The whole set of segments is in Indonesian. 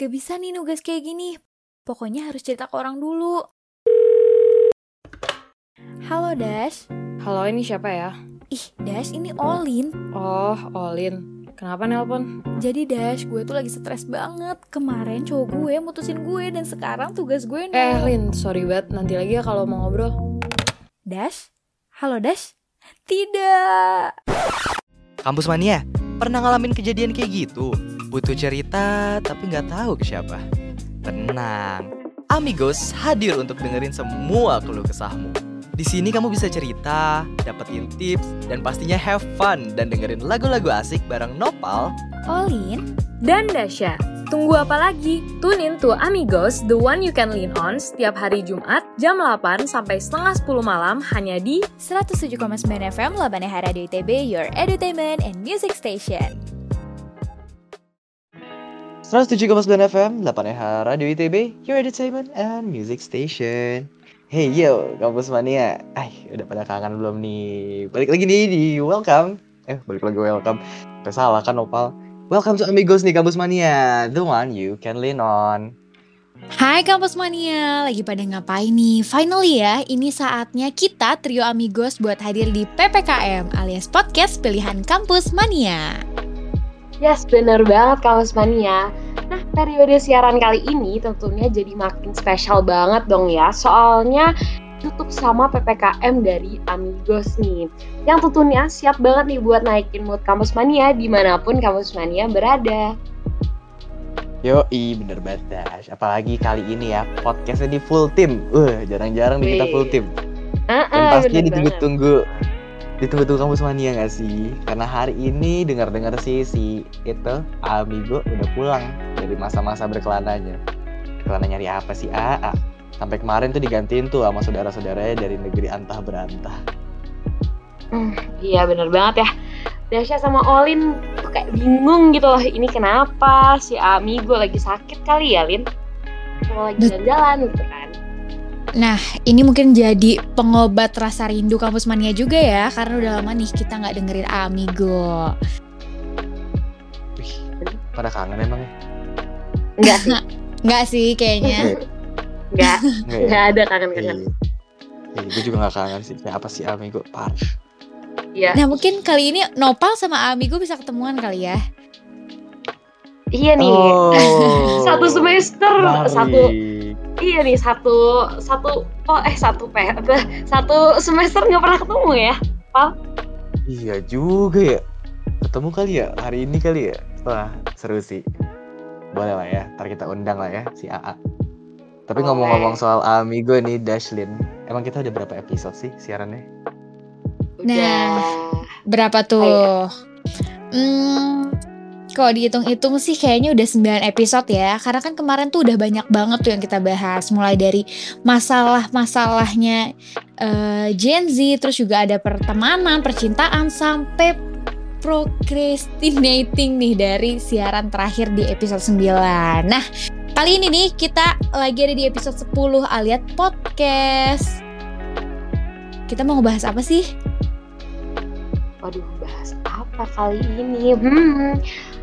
Gak bisa nih nugas kayak gini. Pokoknya harus cerita ke orang dulu. Halo Dash. Halo, ini siapa ya? Ih, Dash ini Olin. Oh, Olin. Kenapa nelpon? Jadi Dash, gue tuh lagi stres banget. Kemarin cowok gue mutusin gue dan sekarang tugas gue nih. Eh, Lin, sorry banget. Nanti lagi ya kalau mau ngobrol. Dash? Halo Dash? Tidak. Kampus Mania, pernah ngalamin kejadian kayak gitu? Butuh cerita tapi nggak tahu ke siapa? Tenang, Amigos hadir untuk dengerin semua keluh kesahmu. Di sini kamu bisa cerita, dapetin tips, dan pastinya have fun dan dengerin lagu-lagu asik bareng Nopal. Olin? Dan Dasha. Tunggu apa lagi? Tune in to Amigos, the one you can lean on setiap hari Jumat jam 8 sampai setengah 10 malam hanya di 107,9 FM Labaneha Radio ITB, your entertainment and music station. 107,9 FM, 8 Radio ITB, your entertainment and music station. Hey yo, kampus mania. Ay, udah pada kangen belum nih? Balik lagi nih di welcome. Eh, balik lagi welcome. Gak salah kan Opal? Welcome to Amigos nih kampus mania, the one you can lean on. Hai Kampus Mania, lagi pada ngapain nih? Finally ya, ini saatnya kita trio amigos buat hadir di PPKM alias podcast pilihan Kampus Mania. Yes, bener banget Kampus Mania. Periode siaran kali ini tentunya jadi makin spesial banget dong ya. Soalnya tutup sama PPKM dari Amigos nih. Yang tentunya siap banget nih buat naikin mood Kampus Mania di mana pun Kampus Mania berada. Yoi, bener banget Dash. Apalagi kali ini ya, podcastnya di full team. Uh, jarang-jarang nih kita full team. Ah, Dan ah, pastinya ditunggu-tunggu ditunggu-tunggu kampus mania gak sih? Karena hari ini dengar-dengar sih si itu Amigo udah pulang dari masa-masa berkelananya. Berkelana nyari apa sih? AA. Sampai kemarin tuh digantiin tuh sama saudara-saudaranya dari negeri antah berantah. Hmm, iya bener banget ya. Dasha sama Olin tuh kayak bingung gitu loh. Ini kenapa si Amigo lagi sakit kali ya, Lin? Kalau lagi jalan-jalan gitu kan. Nah, ini mungkin jadi pengobat rasa rindu Kampus Mania juga ya, karena udah lama nih kita nggak dengerin Amigo. Wih, pada kangen emang ya? Enggak sih, Nggak sih kayaknya. enggak. Enggak ya? Enggak ada kangen-kangen. Iya. gue juga gak kangen sih. Kayak apa sih Amigo? Parah. Iya. Nah, mungkin kali ini Nopal sama Amigo bisa ketemuan kali ya. Iya nih. Oh, Satu semester, menarik. satu iya nih satu satu oh eh satu P apa, satu semester nggak pernah ketemu ya. Iya juga ya. Ketemu kali ya hari ini kali ya. Wah seru sih. Boleh lah ya. Ntar kita undang lah ya si AA. Tapi ngomong-ngomong soal Amigo nih Dashlin. Emang kita udah berapa episode sih siarannya? Nah. Berapa tuh? Hmm, kalau dihitung-hitung sih kayaknya udah 9 episode ya. Karena kan kemarin tuh udah banyak banget tuh yang kita bahas. Mulai dari masalah-masalahnya eh, Gen Z, terus juga ada pertemanan, percintaan, sampai procrastinating nih dari siaran terakhir di episode 9. Nah, kali ini nih kita lagi ada di episode 10 alias podcast. Kita mau ngebahas apa sih? Waduh, bahas apa kali ini? Hmm,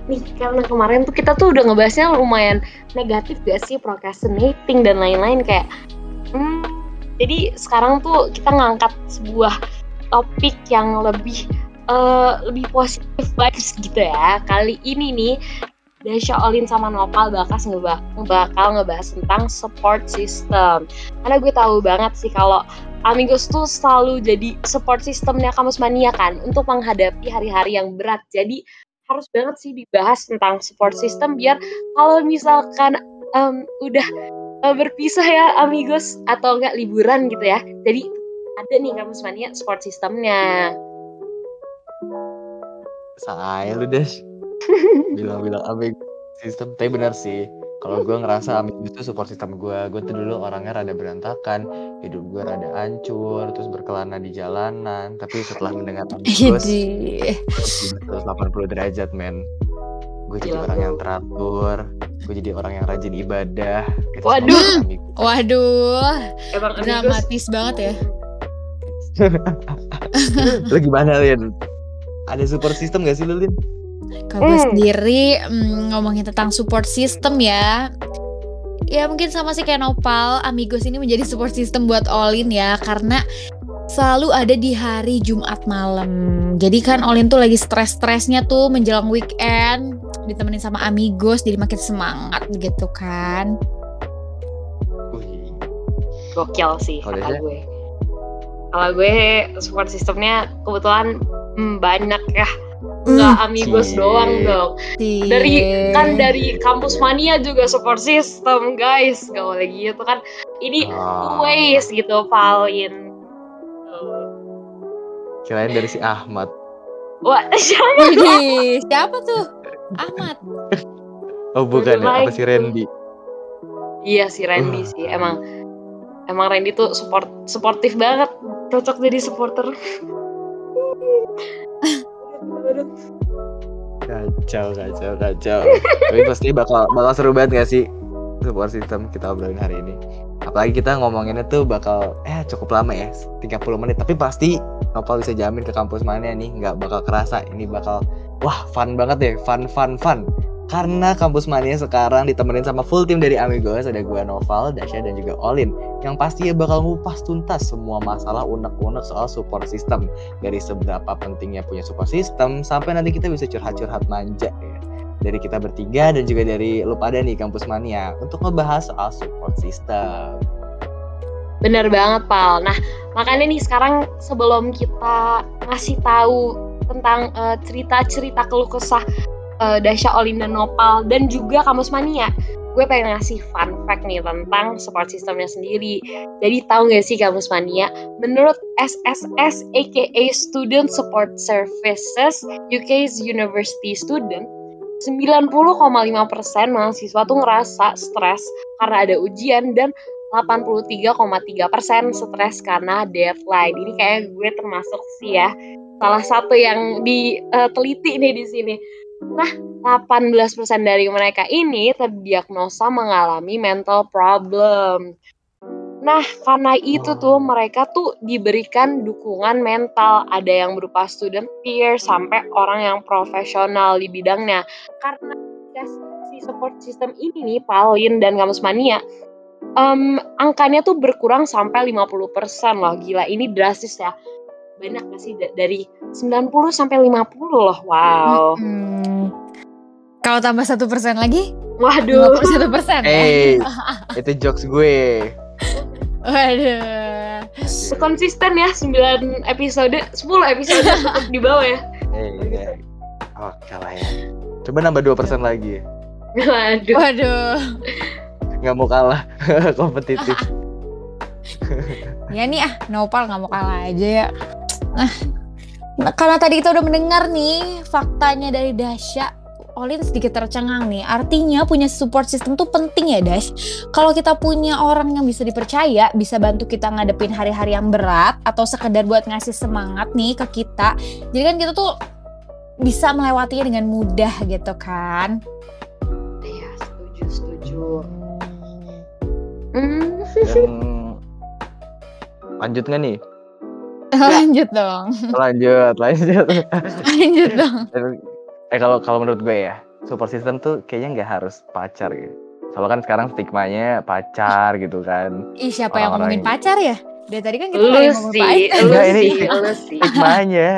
nih karena kemarin tuh kita tuh udah ngebahasnya lumayan negatif gak sih procrastinating dan lain-lain kayak hmm, jadi sekarang tuh kita ngangkat sebuah topik yang lebih eh, lebih positif vibes gitu ya. Kali ini nih Dasha Olin sama Nopal bakal ngeba bakal ngebahas tentang support system. Karena gue tahu banget sih kalau Amigos tuh selalu jadi support systemnya Kamus Mania kan untuk menghadapi hari-hari yang berat. Jadi harus banget sih dibahas tentang support system biar kalau misalkan em, udah eh, berpisah ya Amigos atau enggak liburan gitu ya. Jadi ada nih Kamus Mania support systemnya. Saya lu Dash. Bilang-bilang Amigo sistem. Tapi benar sih. Kalau gue ngerasa Amigo itu support system gue. Gue tuh dulu orangnya rada berantakan. Hidup gue rada hancur. Terus berkelana di jalanan. Tapi setelah mendengar. Idih. 180 derajat men gue jadi Gila, orang yang teratur gue jadi orang yang rajin ibadah Itu Waduh. Waduh, Emang dramatis banget ya. lu gimana Lin ada support system gak sih lu Lin Kalau gue Hmm. sendiri mm, ngomongin tentang support system ya. Ya mungkin sama sih kayak Nopal, Amigos ini menjadi support system buat Olin ya karena selalu ada di hari Jumat malam. Jadi kan Olin tuh lagi stres-stresnya tuh menjelang weekend, ditemenin sama Amigos jadi makin semangat gitu kan. Gokil sih Kalau kata Desya? gue. Kalau gue support sistemnya kebetulan hmm, banyak ya. Nggak amigos Cie. doang dong. Sih. Dari kan dari kampus mania juga support system guys. Gak boleh gitu kan. Ini Ah. ways gitu Paulin. kirain dari si Ahmad. Wah siapa? Widih, siapa tuh? Ahmad. Oh bukan ya, apa si Randy? Iya si Randy Uh. sih emang emang Randy tuh support sportif banget cocok jadi supporter. Kacau, kacau, kacau. Tapi pasti bakal bakal seru banget gak sih support system kita obrolin hari ini. Apalagi kita ngomonginnya tuh bakal eh cukup lama ya, 30 menit. Tapi pasti Nopal bisa jamin ke kampus mana nih nggak bakal kerasa. Ini bakal wah fun banget deh, fun fun fun. Karena kampus mania sekarang ditemenin sama full tim dari Amigos ada gua Noval, Dasya dan juga Olin yang pastinya bakal ngupas tuntas semua masalah unek-unek soal support system dari seberapa pentingnya punya support system sampai nanti kita bisa curhat-curhat manja ya dari kita bertiga dan juga dari lu pada nih kampus mania untuk ngebahas soal support system. Bener banget Pal. Nah makanya nih sekarang sebelum kita ngasih tahu tentang eh, cerita-cerita keluh kesah eh, Dasya, Olin, dan Nopal dan juga Kamus Mania, gue pengen ngasih fun fact nih tentang support systemnya sendiri. Jadi tahu gak sih Kamus Mania? Menurut SSS aka Student Support Services UK's University Student 90,5% mahasiswa tuh ngerasa stres karena ada ujian dan 83,3% stres karena deadline. Ini kayak gue termasuk sih ya salah satu yang diteliti nih di sini. Nah, 18% dari mereka ini terdiagnosa mengalami mental problem. Nah, karena itu tuh mereka tuh diberikan dukungan mental, ada yang berupa student peer sampai orang yang profesional di bidangnya. Karena si support system ini nih, Paulin dan Kamus Mania, em, angkanya tuh berkurang sampai 50% loh. Gila, ini drastis ya. Banyak gak sih Da- dari 90 sampai 50 loh. Wow. Hmm. Kalau tambah satu persen lagi, Waduh. 51 persen. Eh, itu jokes gue. Waduh. Konsisten ya 9 episode, 10 episode tetap di bawah ya. Eh, iya. Oh, kalah ya. Coba nambah 2% lagi. Waduh. Waduh. Nggak mau kalah kompetitif. Ya nih ah, Nopal nggak mau kalah aja ya. Nah, nah, karena tadi kita udah mendengar nih faktanya dari Dasya, Olin sedikit tercengang nih. Artinya punya support system tuh penting ya Dash. Kalau kita punya orang yang bisa dipercaya, bisa bantu kita ngadepin hari-hari yang berat atau sekedar buat ngasih semangat nih ke kita. Jadi kan kita tuh bisa melewatinya dengan mudah gitu kan. Iya, setuju, setuju. Hmm. Dan lanjut nggak nih? Lanjut dong. Lanjut, lanjut. Lanjut dong. Eh kalau kalau menurut gue ya, support system tuh kayaknya nggak harus pacar gitu. Soalnya kan sekarang stigmanya pacar gitu kan. Ih, siapa yang ngomongin pacar ya? Dari tadi kan kita Lu sih, pacar. lu Enggak, ini lu sih. Stigmanya.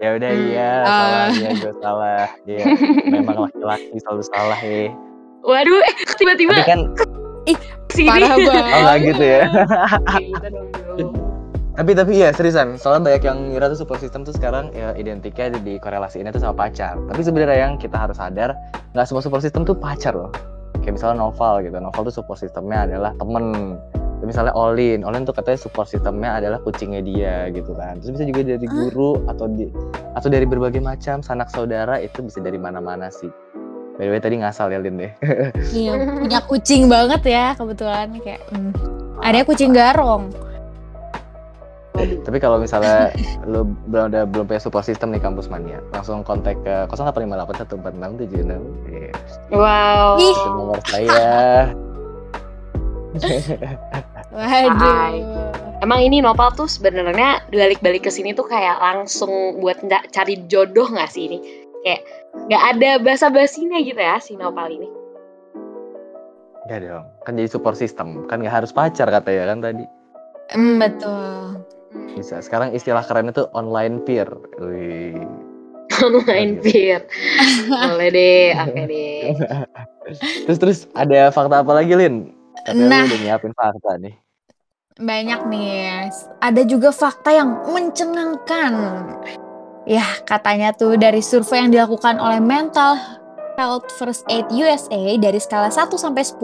Ya udah Hmm. iya, Oh. salah ya gue salah. Iya, memang laki-laki selalu salah ya. Waduh, eh, tiba-tiba Tapi kan sini. Parah banget. oh gitu ya. Tapi tapi ya seriusan, soalnya banyak yang ngira tuh support system tuh sekarang ya identiknya di korelasi ini tuh sama pacar. Tapi sebenarnya yang kita harus sadar, nggak semua support system tuh pacar loh. Kayak misalnya novel gitu, novel tuh support systemnya adalah temen. Misalnya Olin, Olin tuh katanya support systemnya adalah kucingnya dia gitu kan. Terus bisa juga dari guru atau di atau dari berbagai macam sanak saudara itu bisa dari mana-mana sih. By the way tadi ngasal ya Lin deh. Iya, punya kucing banget ya kebetulan kayak hmm, ada kucing garong. Tapi kalau misalnya lu belum ada belum punya support system nih kampus mania, langsung kontak ke 0858146776. Iya, Wow. Ih. itu nomor saya. Waduh. Hai. Emang ini Nopal tuh sebenarnya balik-balik ke sini tuh kayak langsung buat nda- cari jodoh nggak sih ini? kayak nggak ada basa basinya gitu ya si Nopal ini Enggak dong, kan jadi support system. Kan nggak harus pacar katanya kan tadi. Hmm, betul. Bisa. Sekarang istilah keren itu online peer. Wih. online peer boleh deh oke deh Terus terus ada fakta apa lagi, Lin? Katanya Nah. lu udah nyiapin fakta nih. Banyak nih. Ada juga fakta yang mencengangkan. Ya, katanya tuh dari survei yang dilakukan oleh Mental Health First Aid USA dari skala 1 sampai 10,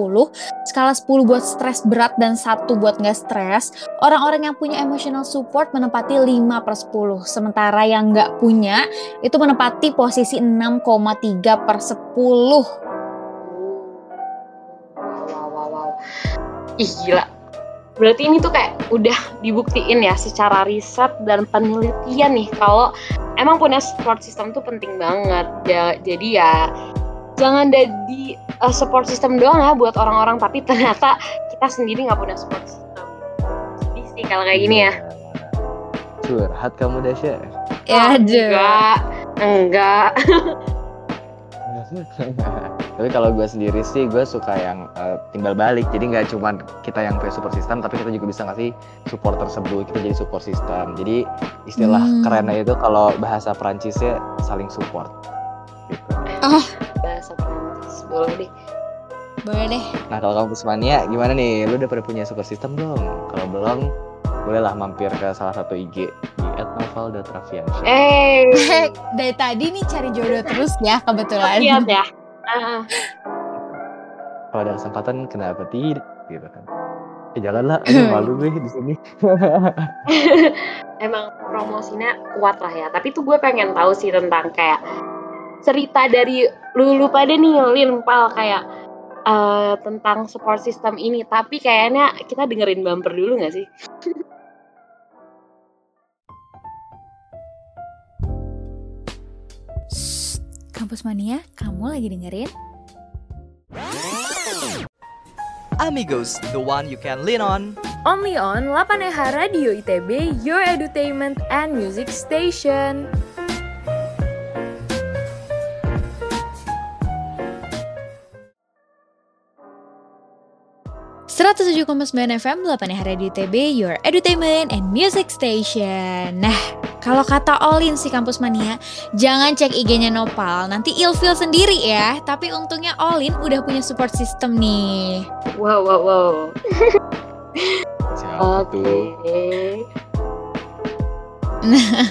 skala 10 buat stres berat dan 1 buat nggak stres, orang-orang yang punya emotional support menempati 5 per 10. Sementara yang nggak punya itu menempati posisi 6,3 per 10. wow wow wow wow ih gila berarti ini tuh kayak udah dibuktiin ya secara riset dan penelitian nih kalau emang punya support system tuh penting banget Ya- jadi ya jangan jadi uh, support system doang ya buat orang-orang tapi ternyata kita sendiri nggak punya support system sedih sih kalau kayak gini ya Curhat kamu Dasya. Ya, aduh. enggak enggak Tapi kalau gue sendiri sih gue suka yang eh, timbal balik. Jadi nggak cuma kita yang punya support system, tapi kita juga bisa ngasih support tersebut. Kita jadi support system. Jadi istilah Hmm. kerennya itu kalau bahasa Perancisnya saling support. Gitu. Bahasa Prancis boleh deh Boleh deh. Nah kalau kamu Pusmania gimana nih? Lu udah pada punya support system belum? Kalau belum, bolehlah mampir ke salah satu IG di @noval.rafiansyah. eh Dari tadi nih cari jodoh terus ya kebetulan. lihat ya Ah, Kalau ada kesempatan kenapa tidak? Gitu kan. Eh janganlah, aduh malu gue di sini. emang promosinya kuat lah ya tapi tuh gue pengen tahu sih tentang kayak cerita dari lulu pada nih Lin Pal kayak eh, tentang support system ini tapi kayaknya kita dengerin bumper dulu gak sih Shh, Kampus Mania, kamu lagi dengerin? Amigos, the one you can lean on. Only on 8EH Radio ITB, your entertainment and music station. 107,9 FM 8 hari di TB Your Entertainment and Music Station Nah, kalau kata Olin si Kampus Mania Jangan cek IG-nya Nopal Nanti ilfeel sendiri ya Tapi untungnya Olin udah punya support system nih wow wow wow Siapa oke tuh? Nah,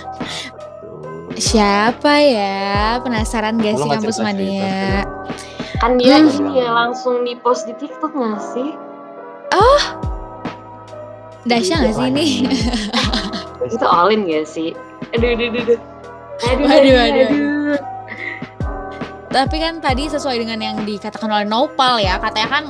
siapa ya? Penasaran gak sih Kampus cerita Mania? cerita. kan dia Hmm. ini ya langsung di post di TikTok gak sih Dasya gak sih ini? itu Olin gak sih aduh aduh aduh aduh aduh Waduh, waduh, waduh. Tapi kan tadi sesuai dengan yang dikatakan oleh Nopal ya, katanya kan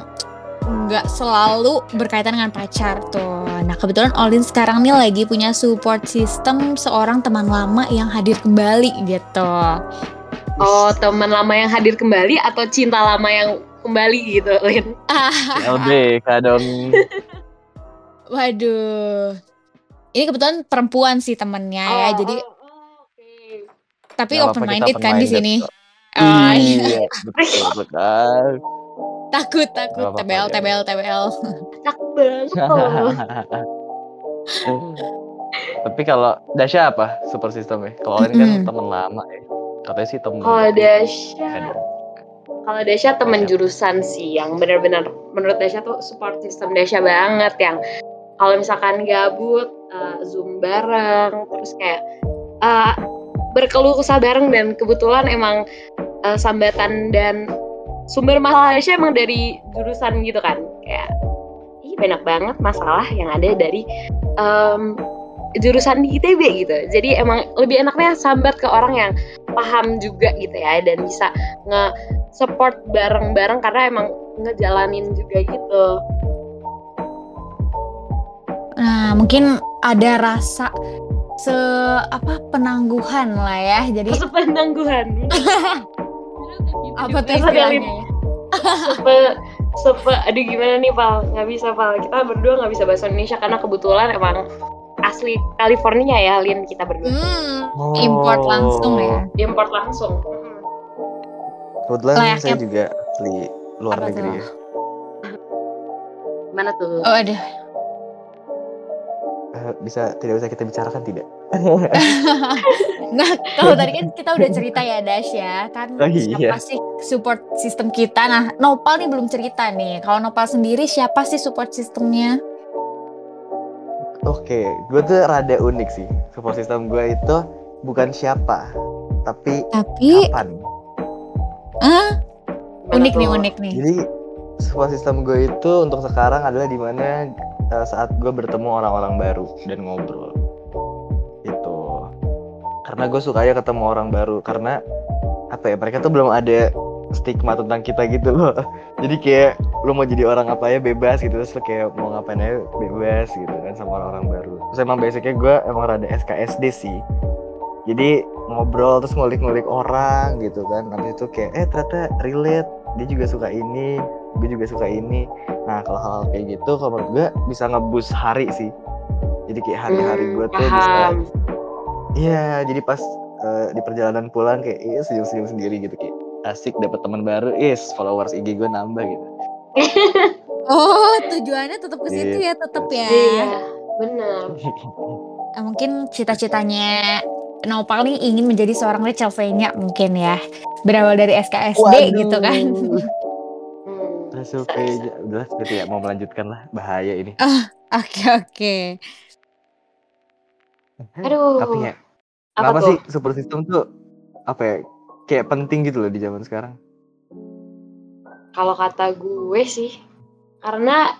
nggak selalu berkaitan dengan pacar tuh. Nah kebetulan Olin sekarang nih lagi punya support system seorang teman lama yang hadir kembali gitu. oh teman lama yang hadir kembali atau cinta lama yang kembali gitu Lin LBK dong. Waduh. Ini kebetulan perempuan sih temennya ya, Oh, jadi oh, oh, oke. tapi Nggak open minded kan di sini. Ah, iya. Iya, betul betul. takut takut apa-apa, tbl ya. tbl tbl. banget loh. Tapi kalau Dasya apa super sistemnya? Kalau Olin kan Mm-mm. temen lama ya. Katanya sih. Kalau tapi Dasya, ada. Kalau Dasya temen Dasya. jurusan sih yang benar-benar menurut Dasya tuh support system Dasya banget yang kalau misalkan gabut eh, zoom bareng terus kayak eh, berkeluh kesah bareng dan kebetulan emang eh, sambatan dan sumber masalah Dasya emang dari jurusan gitu kan kayak ih banyak banget masalah yang ada dari em, jurusan di ITB gitu jadi emang lebih enaknya sambat ke orang yang paham juga gitu ya dan bisa nge support bareng-bareng karena emang ngejalanin juga gitu. Nah, mungkin ada rasa se apa penangguhan lah ya. Jadi Sepenangguhan. apa tuh istilahnya? Ya? Sepe, sepe, aduh gimana nih Pal, nggak bisa Pal, kita berdua nggak bisa bahasa Indonesia karena kebetulan emang asli California ya Lin kita berdua, Hmm, import langsung ya. import langsung. Kebetulan Layaknya- saya juga asli luar Apa negeri tuh? ya. Gimana tuh? Oh aduh. Eh, bisa tidak bisa kita bicarakan tidak? Nah, kalau tadi kan kita udah cerita ya Dash ya, kan Oh, iya. siapa sih support system kita? Nah, Nopal nih belum cerita nih. Kalau Nopal sendiri siapa sih support systemnya? Oke, gue tuh rada unik sih. Support system gue itu bukan siapa, tapi Tapi, kapan. ah, unik nih, unik nih. Jadi support system gue itu untuk sekarang adalah di mana uh, saat gue bertemu orang-orang baru dan ngobrol. Itu. Karena gue sukanya ketemu orang baru karena apa ya mereka tuh belum ada stigma tentang kita gitu loh. Jadi kayak lu mau jadi orang apa ya bebas gitu terus lu kayak mau ngapain aja bebas gitu kan sama orang-orang baru. Terus emang basicnya gue emang rada SKSD sih. Jadi ngobrol terus ngulik-ngulik orang gitu kan. Habis itu kayak eh ternyata relate dia juga suka ini, gue juga suka ini. Nah kalau hal kayak gitu kalau menurut gue bisa ngebus hari sih. Jadi kayak hari-hari Hmm, gue tuh bisa. Iya, jadi pas eh, di perjalanan pulang kayak iya senyum-senyum sendiri gitu kayak asik dapat teman baru, is followers IG gue nambah gitu. Oh, tujuannya tetap ke situ ya, tetap ya. Iya, benar. Eh, Mungkin cita-citanya Nopal nih ingin menjadi seorang Rachel Fenya mungkin ya. Berawal dari SKSD Waduh. gitu kan. Hmm. Oke, udah gitu ya mau melanjutkan lah bahaya ini. Oke, oke. Aduh. Tapi ya, Apa kenapa tuh? sih support system tuh apa ya kayak penting gitu loh di zaman sekarang? Kalau kata gue sih, karena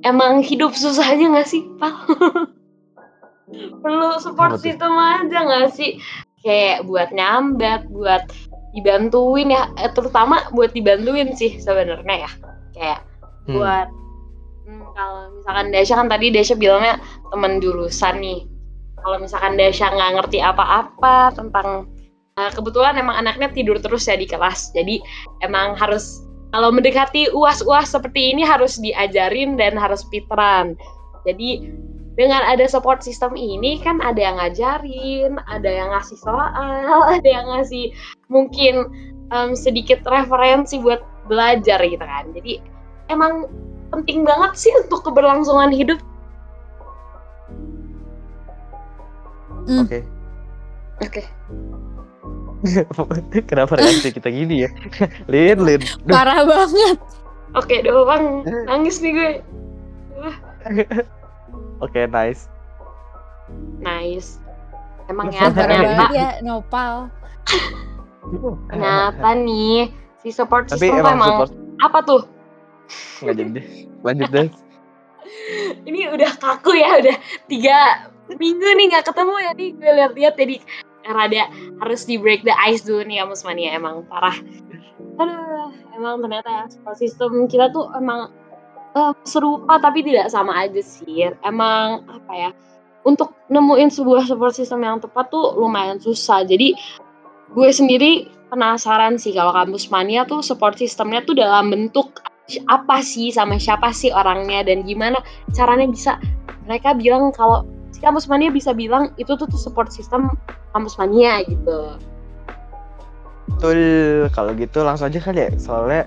emang hidup susahnya nggak sih, Pak? Perlu support tuh? system aja nggak sih? Kayak buat nyambat, buat dibantuin ya, eh, terutama buat dibantuin sih sebenarnya ya. Kayak Hmm. buat hmm, kalau misalkan Dasha kan tadi Dasha bilangnya teman jurusan nih. Kalau misalkan Dasha nggak ngerti apa-apa tentang eh, kebetulan emang anaknya tidur terus ya di kelas. Jadi emang harus kalau mendekati uas-uas seperti ini harus diajarin dan harus pitran. Jadi dengan ada support system ini kan ada yang ngajarin, ada yang ngasih soal, ada yang ngasih mungkin em, sedikit referensi buat belajar gitu kan. Jadi emang penting banget sih untuk keberlangsungan hidup. Hmm. Oke. Oke. Kenapa reaksi kita gini ya? Lin, Lin. Duh, Parah banget. Oke, doang nangis nih gue. Oke, nice. Nice. Emang ya ternyata banget ya, Nopal. ternyata nih si support Tapi system emang emang support apa tuh? nggak jadi deh. Lanjut deh. Ini udah kaku ya, udah tiga minggu nih nggak ketemu ya nih gue lihat-lihat jadi rada harus di break the ice dulu nih ya Musmania emang parah. Aduh, emang ternyata ya support system kita tuh emang eh, serupa tapi tidak sama aja sih. Emang apa ya? Untuk nemuin sebuah support system yang tepat tuh lumayan susah. Jadi gue sendiri penasaran sih kalau kampus mania tuh support systemnya tuh dalam bentuk apa sih sama siapa sih orangnya dan gimana caranya bisa mereka bilang kalau kampus mania bisa bilang itu tuh, tuh support system kampus mania gitu. Betul, kalau gitu langsung aja kali ya. Soalnya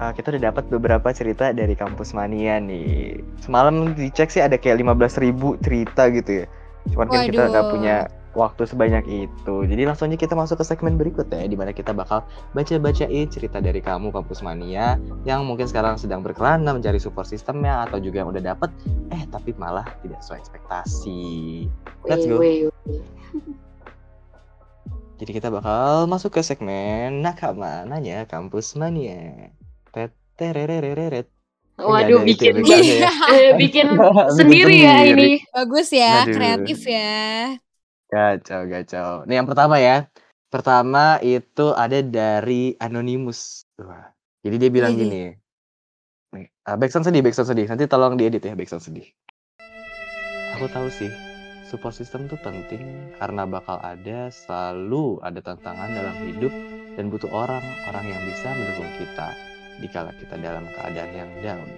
uh, kita udah dapat beberapa cerita dari kampus mania nih. Semalam dicek sih ada kayak 15.000 cerita gitu ya. Cuman kan kita nggak Waduh. punya waktu sebanyak itu. Jadi langsung aja kita masuk ke segmen berikutnya di mana kita bakal baca-bacain cerita dari kamu kampus mania yang mungkin sekarang sedang berkelana mencari support sistemnya atau juga yang udah dapet eh tapi malah tidak sesuai ekspektasi. Let's go. Jadi kita bakal masuk ke segmen nakama nanya kampus mania. Tet tererereret. Waduh, bikin ya eh, bikin Bikin sendiri ya ini. Bagus ya, Aduh. kreatif ya. Gacau, gacau. Nih yang pertama ya. Pertama itu ada dari Anonymous. Wah. Jadi dia bilang Widih. gini. Nih, ah, backsound sedih, backsound sedih. Nanti tolong diedit ya backsound sedih. Aku tahu sih, support system tuh penting karena bakal ada selalu ada tantangan dalam hidup dan butuh orang, orang yang bisa mendukung kita dikala kita dalam keadaan yang down.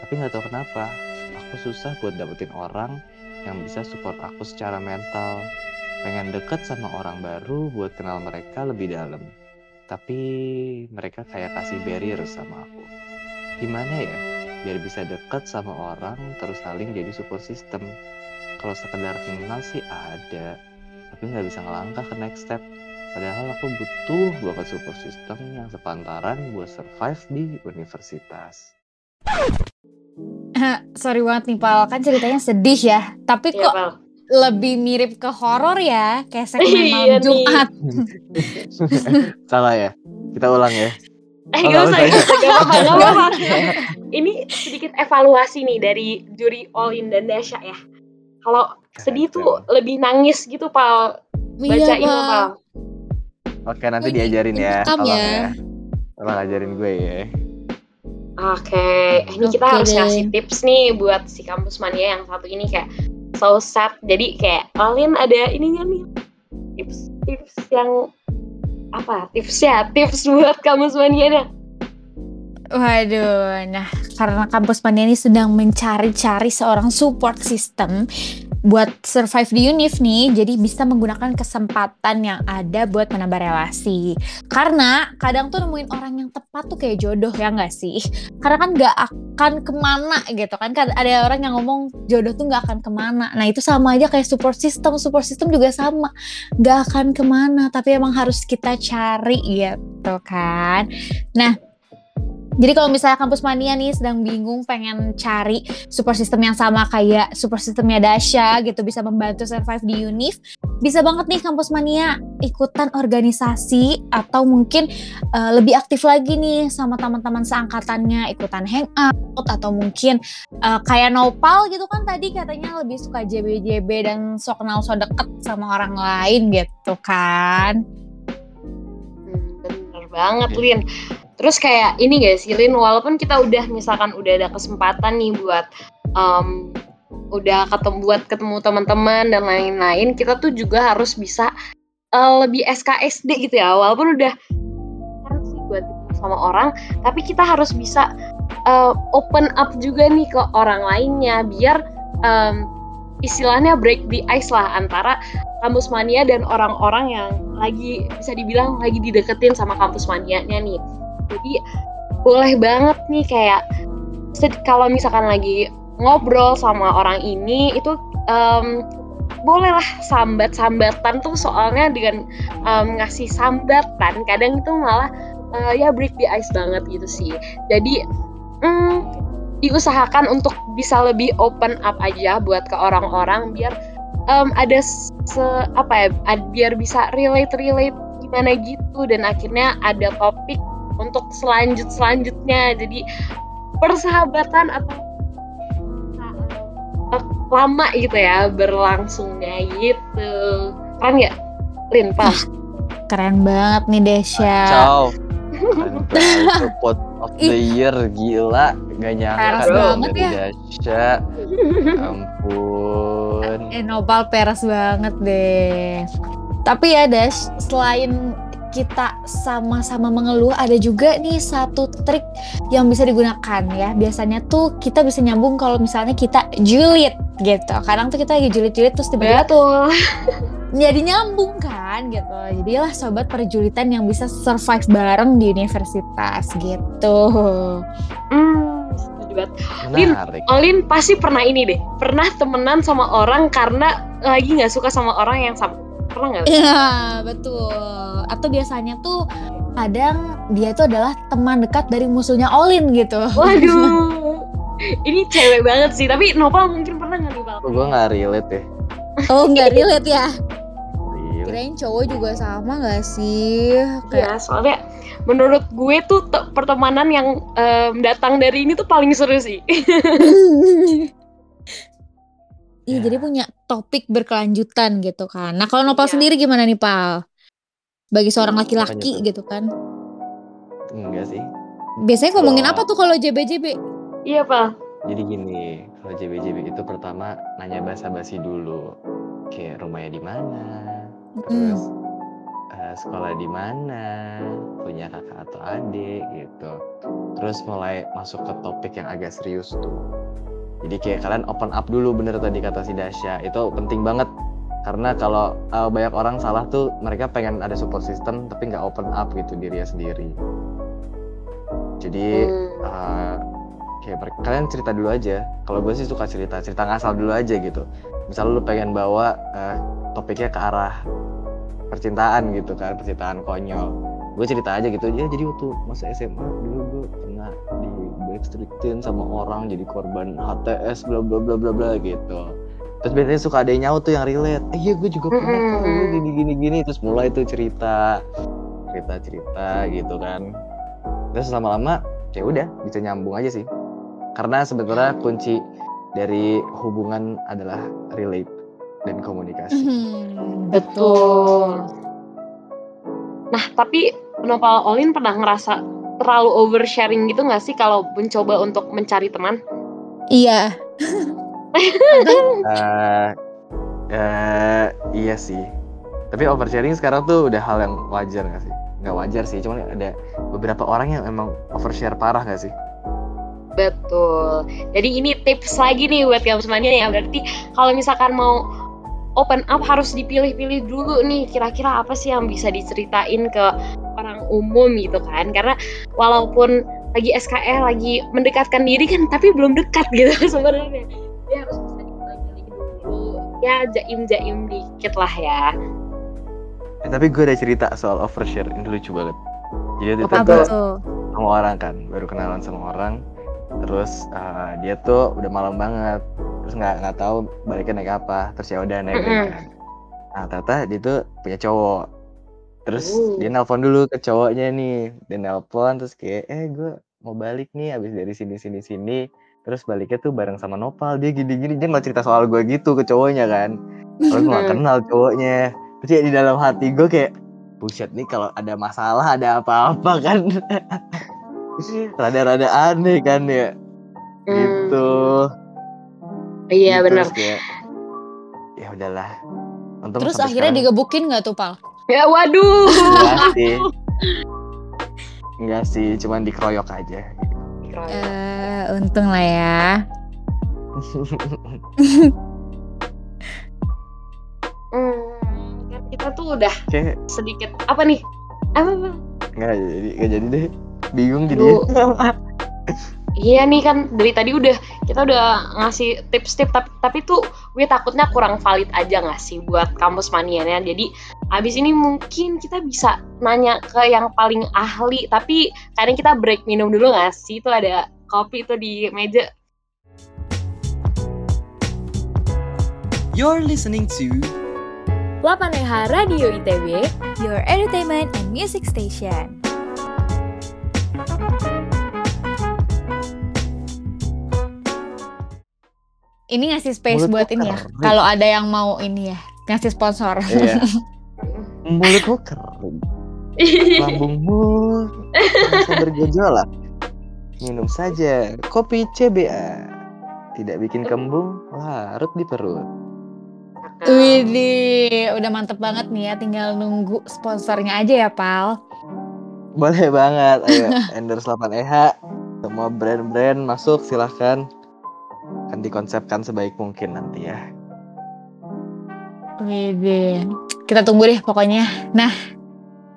Tapi nggak tahu kenapa, aku susah buat dapetin orang yang bisa support aku secara mental. Pengen deket sama orang baru buat kenal mereka lebih dalam. tapi mereka kayak kasih barrier sama aku. Gimana ya? Biar bisa deket sama orang terus saling jadi support system. Kalau sekedar kenal sih ada, tapi nggak bisa ngelangkah ke next step. Padahal aku butuh banget support system yang sepantaran buat survive di universitas. Sorry banget nih Pal, kan ceritanya sedih ya. Tapi Iya, kok Pal. lebih mirip ke horor ya, kayak segmen Iya malam nih. Jumat. Salah ya? Kita ulang ya. Eh Oh, gak nggak usah, usah gak apa-apa. Ini sedikit evaluasi nih dari juri All in dan Dasha ya. Kalau sedih tuh lebih nangis gitu, Pal. Bacain lo, Pal. Oke, nanti ini diajarin ya. Tolong ya. ya. Tolong ajarin gue ya. Oke, ini kita Oke harus deh. ngasih tips nih buat si kampus mania yang satu ini kayak so sad. Jadi kayak Alin ada ininya nih tips tips yang apa tipsnya tips buat kampus mania dah. Waduh, nah karena kampus Mania ini sedang mencari-cari seorang support system buat survive di Unif nih, jadi bisa menggunakan kesempatan yang ada buat menambah relasi. Karena kadang tuh nemuin orang yang tepat tuh kayak jodoh ya nggak sih? Karena kan nggak akan ke mana gitu kan, kan ada orang yang ngomong jodoh tuh nggak akan ke mana. Nah itu sama aja kayak support system, support system juga sama, nggak akan ke mana, tapi emang harus kita cari gitu kan. Nah jadi kalau misalnya kampus mania nih sedang bingung pengen cari support system yang sama kayak support systemnya Dasha gitu bisa membantu survive di Unif, bisa banget nih kampus mania ikutan organisasi atau mungkin uh, lebih aktif lagi nih sama teman-teman seangkatannya ikutan hangout atau mungkin uh, kayak Nopal gitu kan tadi katanya lebih suka JB-JB dan so kenal so deket sama orang lain gitu kan. Banget Lin. Terus kayak ini gak sih Lin, walaupun kita udah misalkan udah ada kesempatan nih buat um, udah ketemu buat ketemu teman-teman dan lain-lain, kita tuh juga harus bisa uh, lebih SKSD gitu ya. Walaupun udah kan sih buat sama orang, tapi kita harus bisa uh, open up juga nih ke orang lainnya biar um, istilahnya break the ice lah antara kampus mania dan orang-orang yang lagi bisa dibilang lagi dideketin sama kampus manianya nih. Jadi boleh banget nih kayak kalau misalkan lagi ngobrol sama orang ini itu em, bolehlah sambat-sambatan tuh soalnya dengan em, ngasih sambatan kadang itu malah eh, ya break the ice banget gitu sih. Jadi mm, diusahakan untuk bisa lebih open up aja buat ke orang-orang biar em, ada se apa ya biar bisa relate relate gimana gitu. Dan akhirnya ada topik untuk selanjut selanjutnya jadi persahabatan atau eh, lama gitu ya berlangsungnya gitu. Kan ya Lin pas Keren banget nih Desya. Ciao. Tuh pot of the year gila. Gak nyangka Peres banget ya. Dasha. Ampun. Eh, Nopal peres banget deh. Tapi ya Dash, selain kita sama-sama mengeluh, ada juga nih satu trik yang bisa digunakan ya. Biasanya tuh kita bisa nyambung kalau misalnya kita julid gitu. Kadang tuh kita lagi julid-julid terus tiba-tiba betul jadi nyambung kan gitu. Jadilah sobat perjulitan yang bisa survive bareng di universitas gitu. hmm banget Lin. Olin pasti pernah ini deh pernah temenan sama orang karena lagi nggak suka sama orang yang sama pernah nggak Iya, betul. Atau biasanya tuh kadang dia itu adalah teman dekat dari musuhnya Olin gitu. waduh ini cewek banget sih tapi Nopal mungkin pernah nggak Nopal Gue gak relate ya. Oh, nggak relate ya? Kirain cowok juga sama gak sih? Kayak Ya, soalnya menurut gue tuh te- pertemanan yang em, datang dari ini tuh paling seru sih. Iya, Ya. jadi punya topik berkelanjutan gitu kan. Nah, kalau Nopal Iya. sendiri gimana nih, Pal? Bagi seorang Hmm, laki-laki gitu kan. Enggak sih. Biasanya ngomongin apa tuh kalau JB-JB? iya, Pal. Jadi gini, kalau JB-JB itu pertama nanya basa-basi dulu. Kayak rumahnya di mana, terus eh, sekolah di mana, punya kakak atau adik gitu. Terus mulai masuk ke topik yang agak serius tuh. Jadi kayak kalian open up dulu bener tadi kata si Dasya. Itu penting banget karena kalau uh, banyak orang salah tuh mereka pengen ada support system tapi nggak open up gitu dirinya sendiri jadi Hmm. uh, kayak kalian cerita dulu aja kalau gue sih suka cerita cerita ngasal dulu aja gitu misal lu pengen bawa uh, topiknya ke arah percintaan gitu kan percintaan konyol. Gue cerita aja gitu. Ya jadi waktu masa SMA dulu gue pernah di backstreetin sama orang jadi korban HTS bla bla bla bla bla gitu. Terus biasanya suka ada yang nyaut tuh yang relate. Eh iya gue juga pernah dulu gini gini gini terus mulai tuh cerita cerita cerita gitu kan. Terus lama-lama ya udah bisa nyambung aja sih. Karena sebetulnya kunci dari hubungan adalah relate dan komunikasi Hmm, Betul. Nah, tapi Nopal Olin pernah ngerasa terlalu oversharing gitu nggak sih kalau mencoba untuk mencari teman? Iya. Eh, eh, iya sih. Tapi oversharing sekarang tuh udah hal yang wajar gak sih? Nggak wajar sih, cuman ada beberapa orang yang emang overshare parah gak sih? Betul. Jadi ini tips lagi nih buat kamu semuanya ya. Berarti kalau misalkan mau open up harus dipilih-pilih dulu nih kira-kira apa sih yang bisa diceritain ke orang umum gitu kan. Karena walaupun lagi SKL lagi mendekatkan diri kan tapi belum dekat gitu sebenarnya. Dia harus bisa dipilih-pilih dulu. Ya jaim-jaim dikit lah ya. Eh, tapi gue ada cerita soal overshare, ini lucu banget. Jadi waktu itu tuh? sama orang kan, baru kenalan sama orang. Terus eh, dia tuh udah malam banget, terus nggak nggak tahu baliknya naik apa. Terus ya udah naik Mm-mm. kan. Nah ternyata dia tuh punya cowok. Terus Uh. dia nelpon dulu ke cowoknya nih, dia nelpon terus kayak eh gue mau balik nih abis dari sini sini sini. Terus baliknya tuh bareng sama Nopal dia gini gini dia nggak cerita soal gue gitu ke cowoknya kan. Kalau gue Hmm. kenal cowoknya. Terus ya di dalam hati gue kayak buset nih kalau ada masalah ada apa-apa kan. Rada-rada aneh kan ya. Hmm. Gitu. Iya Gitu, benar. kayak, ya udahlah. Untung Terus akhirnya sekarang digebukin nggak tuh, Pal? Ya waduh. Enggak sih. Enggak sih, cuman dikeroyok aja. Eh, untung lah ya. Hmm, kan kita tuh udah Kayak sedikit apa nih? Apa? apa? enggak jadi enggak jadi deh. Bingung jadinya. Iya nih kan dari tadi udah kita udah ngasih tips-tips tapi tapi tuh gue takutnya kurang valid aja nggak sih buat kampus manianya. Jadi abis ini mungkin kita bisa nanya ke yang paling ahli tapi kadang kita break minum dulu nggak sih? Itu ada kopi tuh di meja. You're listening to 8EH Radio ITB Your entertainment and music station. Ini ngasih space Mulut buat lu ini ya. Kalau ada yang mau ini ya, ngasih sponsor. Iya. Mulutmu kering, lambungmu merasa bergejolak. Minum saja kopi CBA. Tidak bikin kembung, larut di perut. Widih, udah mantep banget nih ya. Tinggal nunggu sponsornya aja ya, Pal. Boleh banget. Ayo, endorse 8EH. Semua brand-brand masuk silahkan. Akan dikonsepkan sebaik mungkin nanti ya. Widih, kita tunggu deh pokoknya. Nah,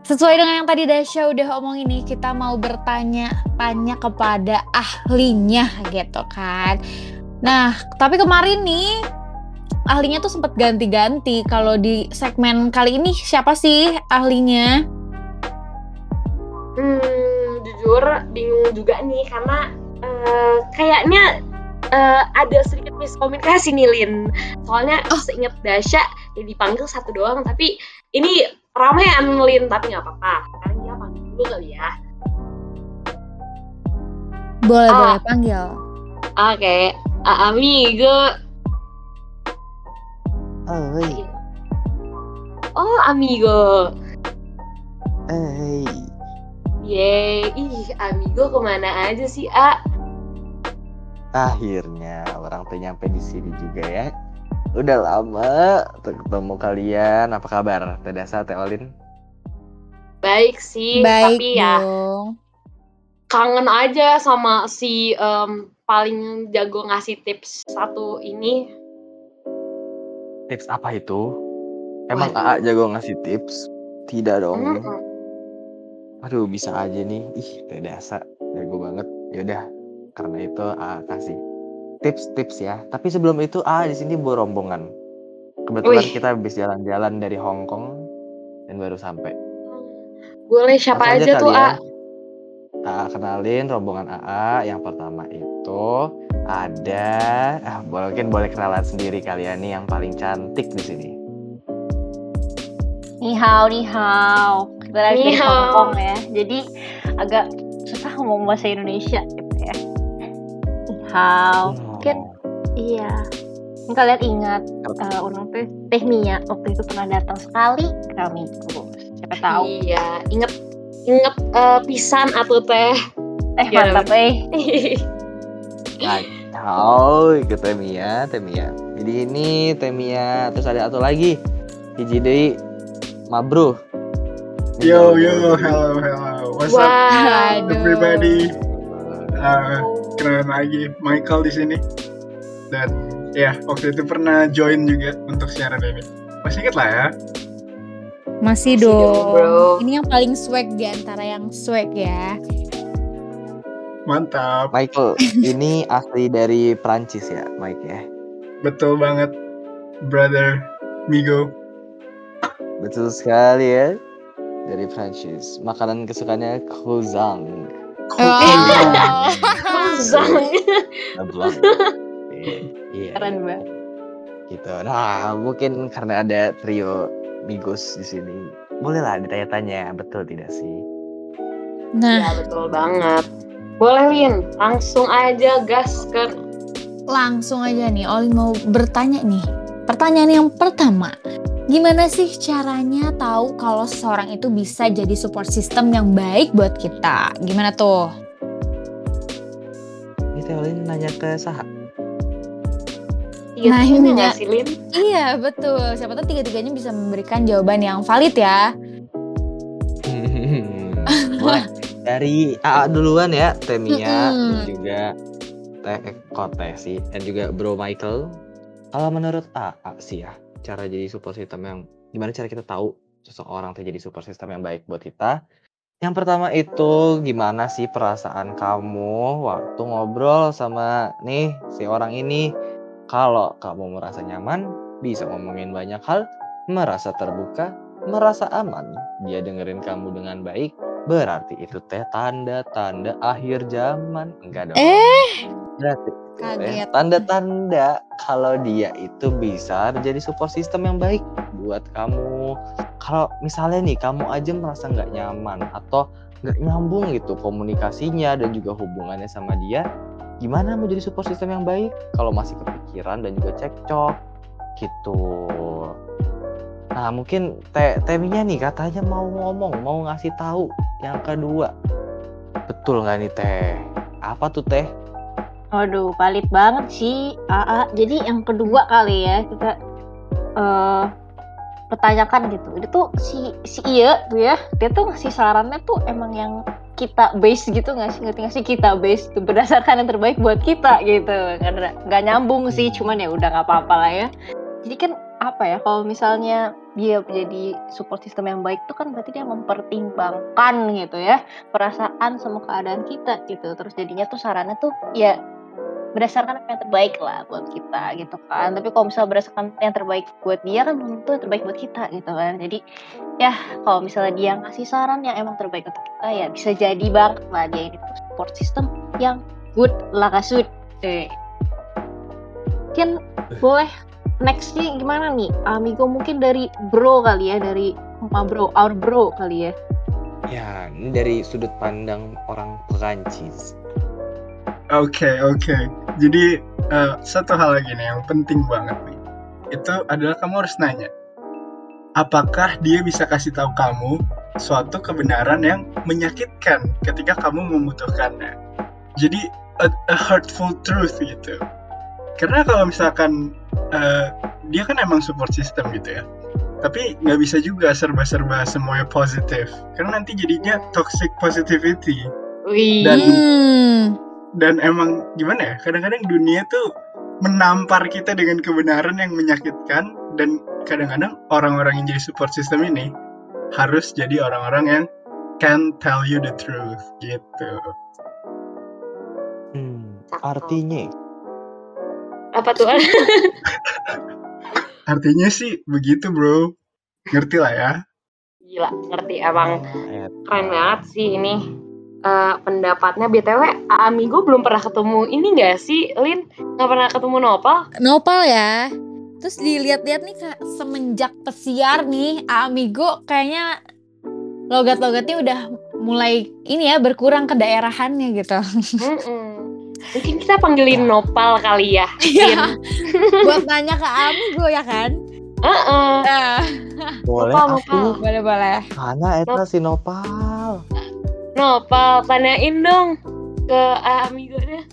sesuai dengan yang tadi Dasya udah omongin nih, kita mau bertanya-tanya kepada ahlinya gitu kan. Nah, tapi kemarin nih ahlinya tuh sempat ganti-ganti. Kalau di segmen kali ini siapa sih ahlinya? Hmm, jujur bingung juga nih karena eh, kayaknya eh, ada sedikit miskomunikasi nih Lin. Soalnya seingat Dasya ya dipanggil satu doang tapi ini ramean Lin tapi nggak apa-apa. Sekarang dia panggil dulu kali ya. Boleh, Ah. boleh panggil. Oke, A- amigo. Oi, Oh, amigo. hey. Yeay, ih amigo ke mana aja sih, A? Akhirnya orang tuh nyampe di sini juga ya. Udah lama tuh ketemu kalian. Apa kabar? Teh Dasa, Teh Olin? Baik sih, Baik tapi ya dong. kangen aja sama si em, paling jago ngasih tips satu ini. Tips apa itu? Emang Waduh. AA jago ngasih tips? Tidak dong. Mm-mm. Aduh, bisa aja nih. Ih, teh dasa jago banget. Yaudah, karena itu AA kasih tips-tips ya. Tapi sebelum itu AA di sini bawa rombongan. Kebetulan Wih. kita habis jalan-jalan dari Hong Kong dan baru sampai. Boleh siapa Langsung aja tuh, kali A? ya. AA kenalin rombongan AA. Yang pertama itu ada, ah mungkin boleh kenalan sendiri kalian nih yang paling cantik di sini. Ni hao, ni hao. Kita dari. Hong Kong ya. Jadi agak susah ngomong bahasa Indonesia Ni hao. Mungkin iya. Kalian ingat eh, orang tuh Teh Mia waktu itu pernah datang sekali ke kami. Siapa tahu. Iya, inget inget eh, pisan atau teh. Eh Ya. mantap eh. Kacau ke Temia, Temia. Jadi ini Temia, terus ada satu lagi. Hiji deui Mabro. Yo yo, hello hello, what's up Wow. everybody? Uh, kenalan lagi, Michael di sini. Dan ya waktu itu pernah join juga untuk siaran ini. Masih inget lah ya? Masih Masih dong, dong. bro. Ini yang paling swag di antara yang swag ya. Mantap, Michael, ini asli dari Prancis ya, Mike ya. betul banget, brother Migo. Betul sekali ya. Dari Prancis. Makanan kesukaannya croissant. Oh. Zang. Ablang. Iya. Keren banget. Gitu. Nah, mungkin karena ada trio Migos di sini. Bolehlah ditanya-tanya, betul tidak sih? Nah, Ya betul banget. Boleh Lin, langsung aja gas ke langsung aja nih Olin mau bertanya nih. Pertanyaan yang pertama, gimana sih caranya tahu kalau seseorang itu bisa jadi support system yang baik buat kita? Gimana tuh? Ini Teolin nanya ke Saha. tiga tiganya nggak sih Lin? Iya betul. Siapa tahu tiga-tiganya bisa memberikan jawaban yang valid ya. Boleh. Dari AA duluan ya, Temia dan Mm-mm. juga Teh Kote sih dan juga Bro Michael. Kalau menurut AA sih ya, cara jadi support system yang gimana cara kita tahu seseorang tuh jadi support system yang baik buat kita? Yang pertama itu gimana sih perasaan kamu waktu ngobrol sama nih si orang ini? Kalau kamu merasa nyaman, bisa ngomongin banyak hal, merasa terbuka, merasa aman, dia dengerin kamu dengan baik, berarti itu teh tanda-tanda akhir zaman. Enggak dong. Eh, Berarti kaget. tanda-tanda kalau dia itu bisa menjadi support system yang baik buat kamu. Kalau misalnya nih kamu aja merasa nggak nyaman atau nggak nyambung gitu komunikasinya dan juga hubungannya sama dia, gimana mau jadi support system yang baik kalau masih kepikiran dan juga cekcok gitu. Nah mungkin te Teminya nih katanya mau ngomong, mau ngasih tahu yang kedua. Betul nggak nih Teh? Apa tuh Teh? Waduh, valid banget sih, AA. Jadi yang kedua kali ya kita eh pertanyakan gitu. Itu tuh si si iya tuh ya, dia tuh ngasih sarannya tuh emang yang kita base gitu nggak sih? Ngerti nggak sih? Kita base itu berdasarkan yang terbaik buat kita gitu. Ada- nggak nyambung sih cuman ya udah nggak apa-apa lah ya. Jadi kan apa ya kalau misalnya dia menjadi support system yang baik tuh kan berarti dia mempertimbangkan gitu ya perasaan sama keadaan kita gitu. Terus jadinya tuh sarannya tuh ya berdasarkan apa yang terbaik lah buat kita gitu kan tapi kalau misalnya berdasarkan yang terbaik buat dia kan belum tentu yang terbaik buat kita gitu kan jadi ya kalau misalnya dia ngasih saran yang emang terbaik untuk kita ya bisa jadi banget lah dia ini tuh support system yang good lah kasut eh. mungkin boleh next nih gimana nih amigo mungkin dari bro kali ya dari Ma bro our bro kali ya Ya, ini dari sudut pandang orang Perancis. Oke oke. Jadi eh, satu hal lagi nih yang penting banget nih. Itu adalah kamu harus nanya. Apakah dia bisa kasih tahu kamu suatu kebenaran yang menyakitkan ketika kamu membutuhkannya. Jadi a, a hurtful truth gitu. Karena kalau misalkan eh, dia kan emang support system gitu ya. Tapi nggak bisa juga serba-serba semuanya positif. Karena nanti jadinya toxic positivity. Wih. Dan-. Dan emang gimana ya kadang-kadang dunia tuh menampar kita dengan kebenaran yang menyakitkan dan kadang-kadang orang-orang yang jadi support system ini harus jadi orang-orang yang can tell you the truth gitu. Hmm, artinya Apa tuh? Artinya sih begitu bro. Ngerti lah ya. Gila, ngerti emang eh, keren banget sih ini Eh, pendapatnya btw Amigo belum pernah ketemu ini gak sih Lin nggak pernah ketemu Nopal Nopal ya. Terus dilihat-lihat nih kak semenjak pesiar nih Amigo kayaknya logat-logatnya udah mulai ini ya berkurang ke daerahannya gitu. Mm-mm. mungkin kita panggilin Nopal kali ya Iya. Buat nanya ke Amigo ya kan? Heeh. Ah, boleh Nopal, atuh boleh boleh. karena eta si Nopal Nopal tanyain dong ke Amigo nya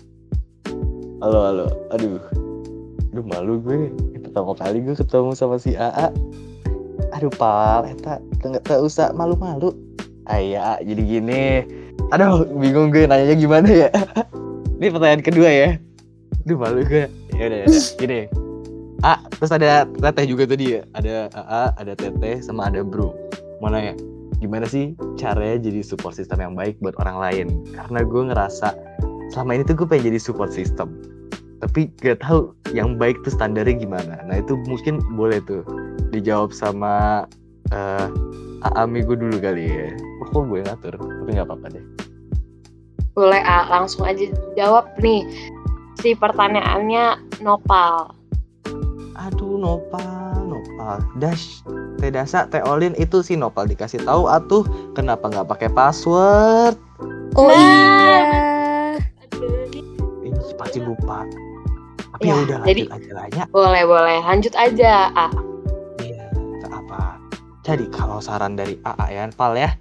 halo halo. Aduh. Aduh malu gue. Pertama kali gue ketemu sama si AA aduh pal eta nggak tak usah malu-malu. Ayah jadi gini. Aduh bingung gue nanyanya gimana ya. Ini pertanyaan kedua ya. Aduh malu gue. Ya ya udah. gini. A terus ada teteh juga tadi ya. Ada AA ada teteh sama ada bro. Mau nanya gimana sih caranya jadi support system yang baik buat orang lain? Karena gue ngerasa selama ini tuh gue pengen jadi support system tapi gak tahu yang baik tuh standarnya gimana. Nah itu mungkin boleh tuh dijawab sama eh Amigo dulu kali ya. Oh, kok gue ngatur tapi nggak apa-apa deh. Boleh A langsung aja jawab nih si pertanyaannya Nopal. Aduh nopal nopal dash teh dasa teh olin itu si nopal dikasih tahu atuh kenapa nggak pakai password Oh Nah. iya. ini pasti lupa tapi ya, Ya, udah jadi- lanjut aja lah ya boleh boleh lanjut aja A Iya, apa. Jadi kalau saran dari AA ya, Pal ya.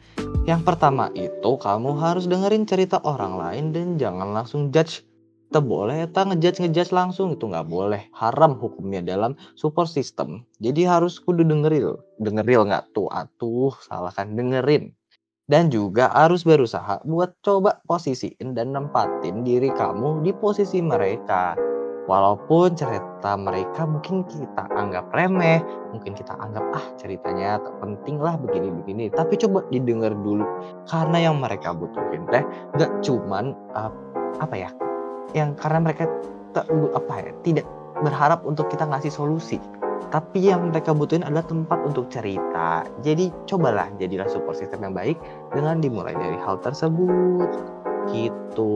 Yang pertama itu kamu harus dengerin cerita orang lain dan jangan langsung judge. Tak boleh tak ngejudge ngejudge langsung itu nggak boleh. Haram hukumnya dalam support system. Jadi harus kudu dengeril. Dengeril nggak tuh atuh salah kan dengerin. Dan juga harus berusaha buat coba posisiin dan nempatin diri kamu di posisi mereka. Walaupun cerita mereka mungkin kita anggap remeh, mungkin kita anggap ah ceritanya tak penting lah begini-begini. Tapi coba didengar dulu karena yang mereka butuhin teh nggak cuman uh, apa ya, yang karena mereka tak apa ya tidak berharap untuk kita ngasih solusi. Tapi yang mereka butuhin adalah tempat untuk cerita. Jadi cobalah jadilah support system yang baik dengan dimulai dari hal tersebut. Gitu.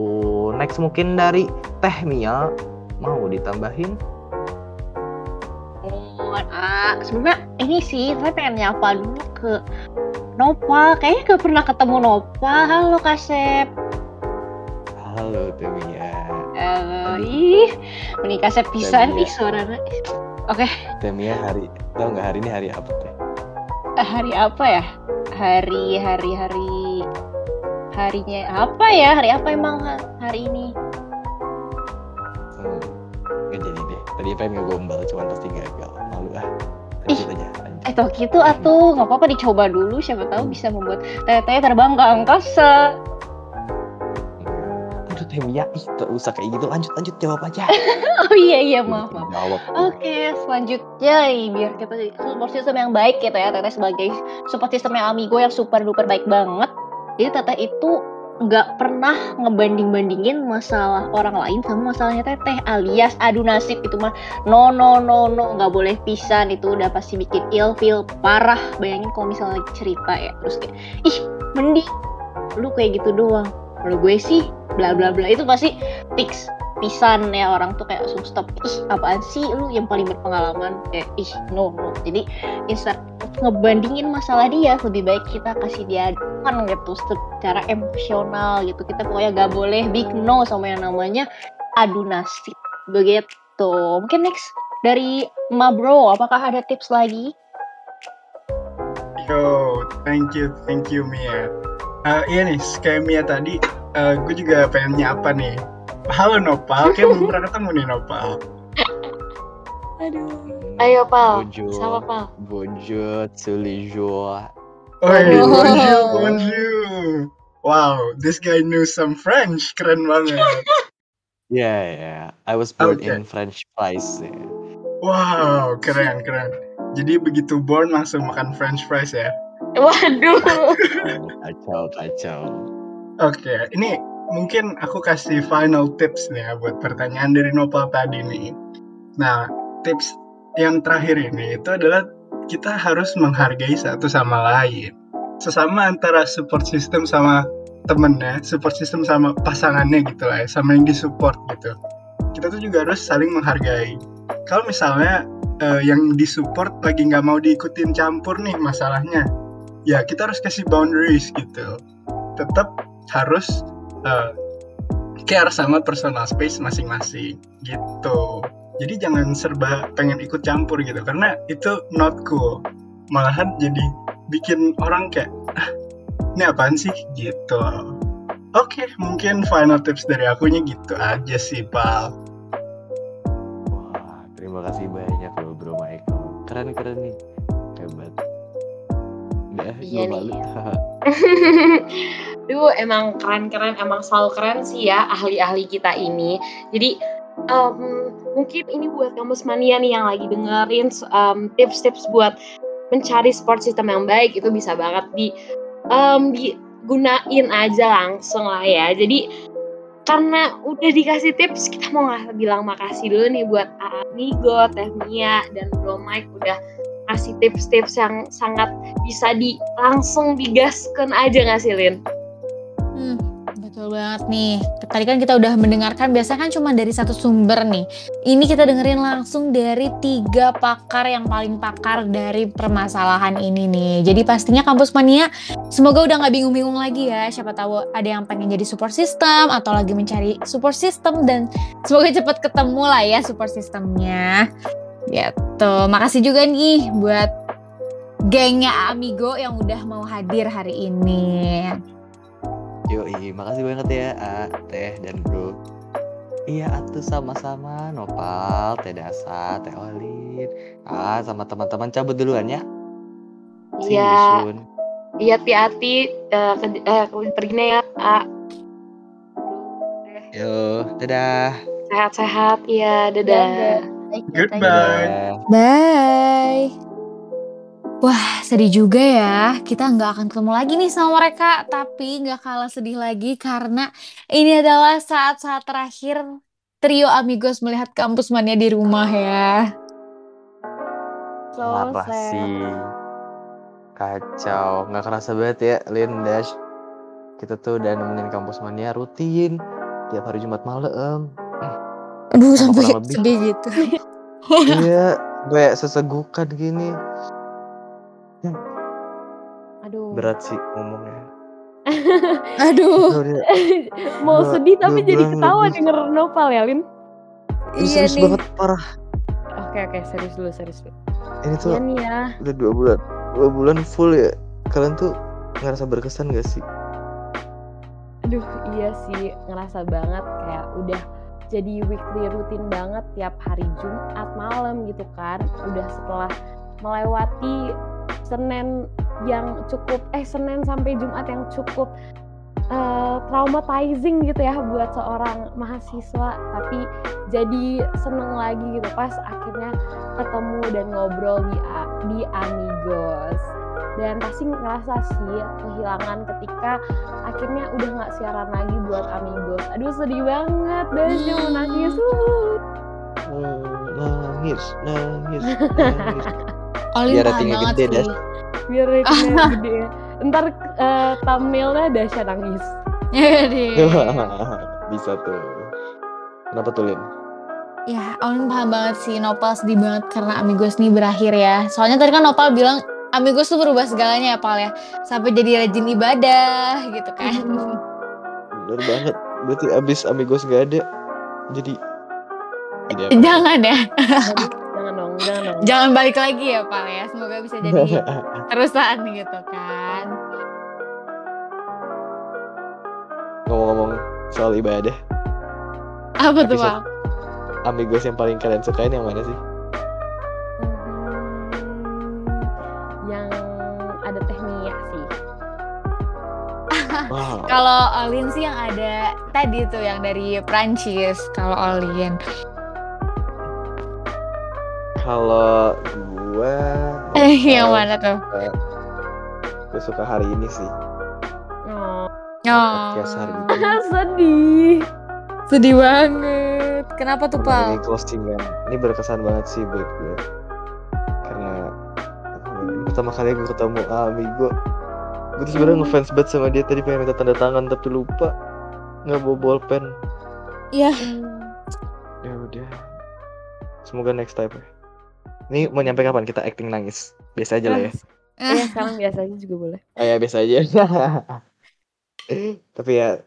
Next mungkin dari Teh Mia mau ditambahin Oh, ah, sebenarnya ini sih saya pengen nyapa dulu ke Nopal. Kayaknya gak pernah ketemu Nopal. Halo Kasep. halo Teh Mia Halo, ih, menikah Iya. nih suaranya. Oke, Teh Mia hari tau nggak hari ini hari apa teh eh, hari apa ya? Hari, hari, hari, harinya apa ya? Hari apa emang ha- hari ini? hmm, nggak jadi deh tadi pengen ngegombal cuman pasti gagal malu ah lanjut aja lanjut. Eh, toh gitu atuh, nggak apa-apa dicoba dulu. Siapa tahu bisa membuat teteh terbang ke angkasa. Aduh Teh Mia ih tak usah kayak gitu. Lanjut lanjut. Jawab aja. Oh iya iya maaf maaf. jawab. Oke, selanjutnya nih, biar kita support system yang baik gitu ya, Teteh sebagai support system yang amigo yang super duper baik banget. Jadi Teteh itu nggak pernah ngebanding-bandingin masalah orang lain sama masalahnya Teteh alias adu nasib itu mah. No no no no. Nggak boleh pisan. Itu udah pasti bikin ilfeel parah. Bayangin kalau misalnya lagi cerita ya terus kayak ih mending lu kayak gitu doang kalau gue sih bla bla bla itu pasti fix. Pisan ya orang tuh kayak langsung stop. Ih apaan sih lu yang paling berpengalaman? Kayak ih no no. Jadi of ngebandingin masalah dia lebih baik kita kasih dia kan gitu. Secara emosional gitu. Kita pokoknya gak boleh big no sama yang namanya adu nasib begitu. Mungkin next dari Ma Bro apakah ada tips lagi? Yo, thank you, thank you Mia. Eh, iya nih, kayak Mia tadi, eh, gue juga pengen nyapa nih. Halo Nopal, kayak belum pernah ketemu nih Nopal. ayo Pal Bonjour. sama Pal bonjour tous les jours Oh, Aduh. bonjour, bonjour. Wow, this guy knew some French, keren banget. yeah yeah I was born Okay. in French fries yeah. Wow, keren, keren. Jadi begitu born langsung makan french fries ya. Waduh. kacau kacau Oke, ini mungkin aku kasih final tips nih ya buat pertanyaan dari Nopal tadi nih. Nah, tips yang terakhir ini itu adalah kita harus menghargai satu sama lain. Sesama antara support system sama temennya, support system sama pasangannya gitu lah ya, sama yang disupport gitu. Kita tuh juga harus saling menghargai. Kalau misalnya eh, yang disupport lagi nggak mau diikutin campur nih masalahnya, ya kita harus kasih boundaries gitu. Tetap harus eh, care sama personal space masing-masing gitu. Jadi jangan serba pengen ikut campur gitu karena itu not cool. Malahan jadi bikin orang kayak ah, ini apaan sih gitu. Oke, mungkin final tips dari akunya gitu aja sih, Pal. wah terima kasih banyak loh bro Michael keren keren nih Udah, Iya nih. malu. Duh, emang keren-keren, emang selalu keren sih ya ahli-ahli kita ini. Jadi em, mungkin ini buat kampus mania nih yang lagi dengerin em, tips-tips buat mencari support system yang baik itu bisa banget di em, digunain aja langsung lah ya. Jadi karena udah dikasih tips, kita mau nggak bilang makasih dulu nih buat Amigo, Teh Mia, dan Bro Mike udah kasih tips-tips yang sangat bisa di langsung digaskan aja nggak sih Lin? Hmm, betul banget nih. Tadi kan kita udah mendengarkan, biasanya kan cuma dari satu sumber nih. Ini kita dengerin langsung dari tiga pakar yang paling pakar dari permasalahan ini nih. Jadi pastinya kampus mania semoga udah nggak bingung-bingung lagi ya. Siapa tahu ada yang pengen jadi support system atau lagi mencari support system dan semoga cepat ketemu lah ya support systemnya. Gitu. Makasih juga nih buat gengnya Amigo yang udah mau hadir hari ini. Yoi, makasih banget ya A, Teh, dan Bro. Iya, atuh sama-sama Nopal, Teh Dasa, Teh Olin. Ah, sama teman-teman cabut duluan ya. Iya, iya hati-hati eh, ke, eh, perginya ya. Ah, Yo, dadah. sehat-sehat ya, dadah. Goodbye. Dadah. Bye. Wah, sedih juga ya. Kita nggak akan ketemu lagi nih sama mereka. Tapi nggak kalah sedih lagi karena ini adalah saat-saat terakhir trio Amigos melihat kampus mania di rumah ya. So Parah sih. Kacau. Nggak kerasa banget ya, Lin Dash. Kita tuh udah nemenin kampus mania rutin. Tiap hari Jumat malam. Aduh, Sama sampai sedih gitu. iya, gue sesegukan gini. Aduh. Berat sih ngomongnya. Aduh, Mau Dua- sedih tapi jadi ketawa lebih. denger Noval ya, Lin. ini iya serius nih. banget parah. Oke, oke, serius dulu, serius dulu. Ini tuh Iya nih ya. udah dua bulan. Dua bulan full ya. Kalian tuh ngerasa berkesan gak sih? Aduh, iya sih, ngerasa banget kayak udah jadi weekly rutin banget tiap hari Jumat malam gitu kan. Udah setelah melewati Senin yang cukup eh Senin sampai Jumat yang cukup eh, traumatizing gitu ya buat seorang mahasiswa tapi jadi seneng lagi gitu pas akhirnya ketemu dan ngobrol di di Amigos dan pasti ngerasa sih kehilangan ketika akhirnya udah nggak siaran lagi buat Amigos aduh sedih banget dan Hmm. mau nangis uh. Hmm, nangis, nangis, nangis. Olin Biar ratingnya banget gede, sih. biar ratingnya gede ntar eh, thumbnailnya Dasya nangis Jadi, Bisa tuh. Kenapa tuh, Lin? ya Olin paham banget sih. Nopal sedih banget karena Amigos nih berakhir ya. Soalnya tadi kan Nopal bilang Amigos tuh berubah segalanya ya Pal ya. Sampai jadi rajin ibadah gitu kan. Bener banget. Berarti abis Amigos gak ada. Jadi... Jadi apa? Jangan ya. Jangan dong jangan dong Jangan balik lagi ya Pal ya. Semoga bisa jadi terusan gitu kan. Ngomong-ngomong soal ibadah. Apa tuh Pal? Amigos yang paling kalian sukain yang mana sih? Kalau Olin sih yang ada tadi tuh yang dari Prancis. Kalau Olin. Kalau gue Eh, yang mana tuh? gue suka hari ini sih Oh, podcast hari ini sedih. sedih banget. Kenapa tuh, Pal? ini closingan ini berkesan banget sih buat gue karena ini pertama kali gue ketemu Ami gue gue tuh sebenarnya ngefans banget sama dia. Tadi pengen minta tanda tangan tapi lupa. Nggak bawa bolpen Iya. ya udah. Semoga next time ya. Ini mau nyampe kapan? Kita acting nangis. Biasa aja lah ya. Iya, sekarang biasa aja juga boleh. Ah, ya biasa aja. Tapi ya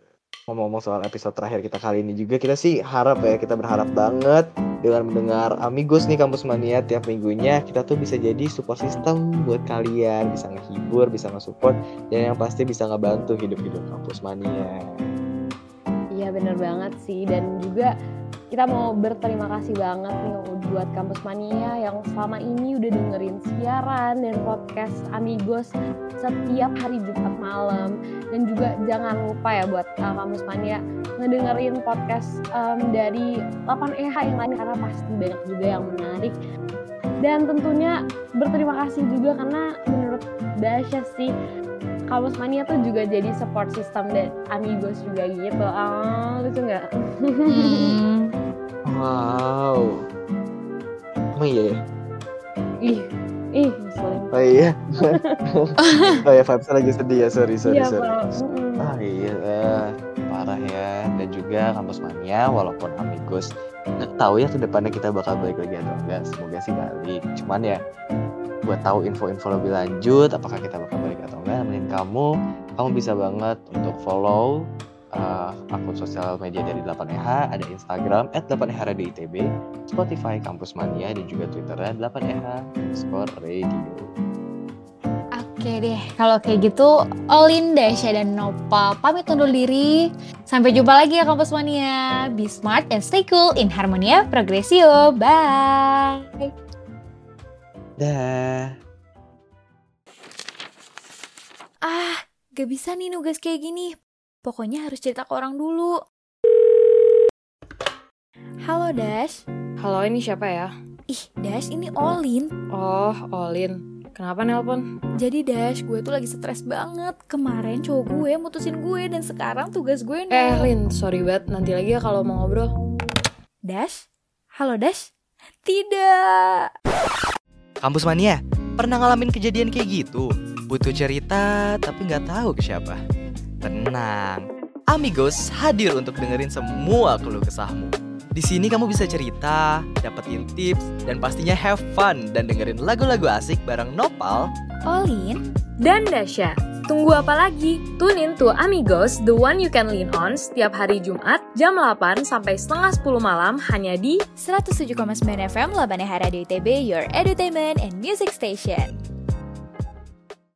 ngomong-ngomong soal episode terakhir kita kali ini juga kita sih harap ya kita berharap banget dengan mendengar Amigos nih Kampus Mania tiap minggunya kita tuh bisa jadi support system buat kalian. Bisa ngehibur bisa nge-support dan yang pasti bisa ngebantu hidup-hidup Kampus Mania. Iya bener banget sih. Dan juga kita mau berterima kasih banget nih buat Kampus Mania yang selama ini udah dengerin siaran dan podcast Amigos setiap hari Jumat malam. Dan juga jangan lupa ya buat uh, Kampus Mania ngedengerin podcast um, dari 8EH yang lain karena pasti banyak juga yang menarik. Dan tentunya berterima kasih juga karena menurut Dasya sih Kampus Mania tuh juga jadi support system dan Amigos juga gitu. Ah, lucu nggak? Hmm. wow emang iya ya? ih, ih, ngeselin. oh iya oh ya vibes lagi sedih ya sorry sorry Iya, sorry. Mm-mm. Ah iya, parah ya. Dan juga kampus mania, walaupun amigos nggak tahu ya ke depannya kita bakal balik lagi atau enggak. Semoga sih balik. Cuman ya, buat tahu info-info lebih lanjut, apakah kita bakal enggak, nemenin kamu, kamu bisa banget untuk follow eh, akun sosial media dari 8EH, ada Instagram at 8EH Radio ITB, Spotify Kampus Mania, dan juga Twitternya 8EH underscore radio. Oke deh, kalau kayak gitu, Olin, Dasya, dan Nopal pamit undur diri. Sampai jumpa lagi ya Kampus Mania. Be smart and stay cool in Harmonia Progresio. Bye! Dah. Ah, gak bisa nih nugas kayak gini. Pokoknya harus cerita ke orang dulu. Halo Dash. Halo, ini siapa ya? Ih, Dash ini Olin. Oh, Olin. Kenapa nelpon? Jadi Dash, gue tuh lagi stres banget. Kemarin cowok gue mutusin gue dan sekarang tugas gue nih. Eh, Lin, sorry banget. Nanti lagi ya kalau mau ngobrol. Dash? Halo Dash? Tidak. Kampus Mania, pernah ngalamin kejadian kayak gitu? Butuh cerita tapi nggak tahu ke siapa? Tenang, Amigos hadir untuk dengerin semua keluh kesahmu. Di sini kamu bisa cerita, dapetin tips, dan pastinya have fun dan dengerin lagu-lagu asik bareng Nopal. Olin? Dan Dasya. Tunggu apa lagi? Tune in to Amigos, the one you can lean on setiap hari Jumat jam 8 sampai setengah 10 malam hanya di 107,9 FM Labannya Radio ITB, your entertainment and music station.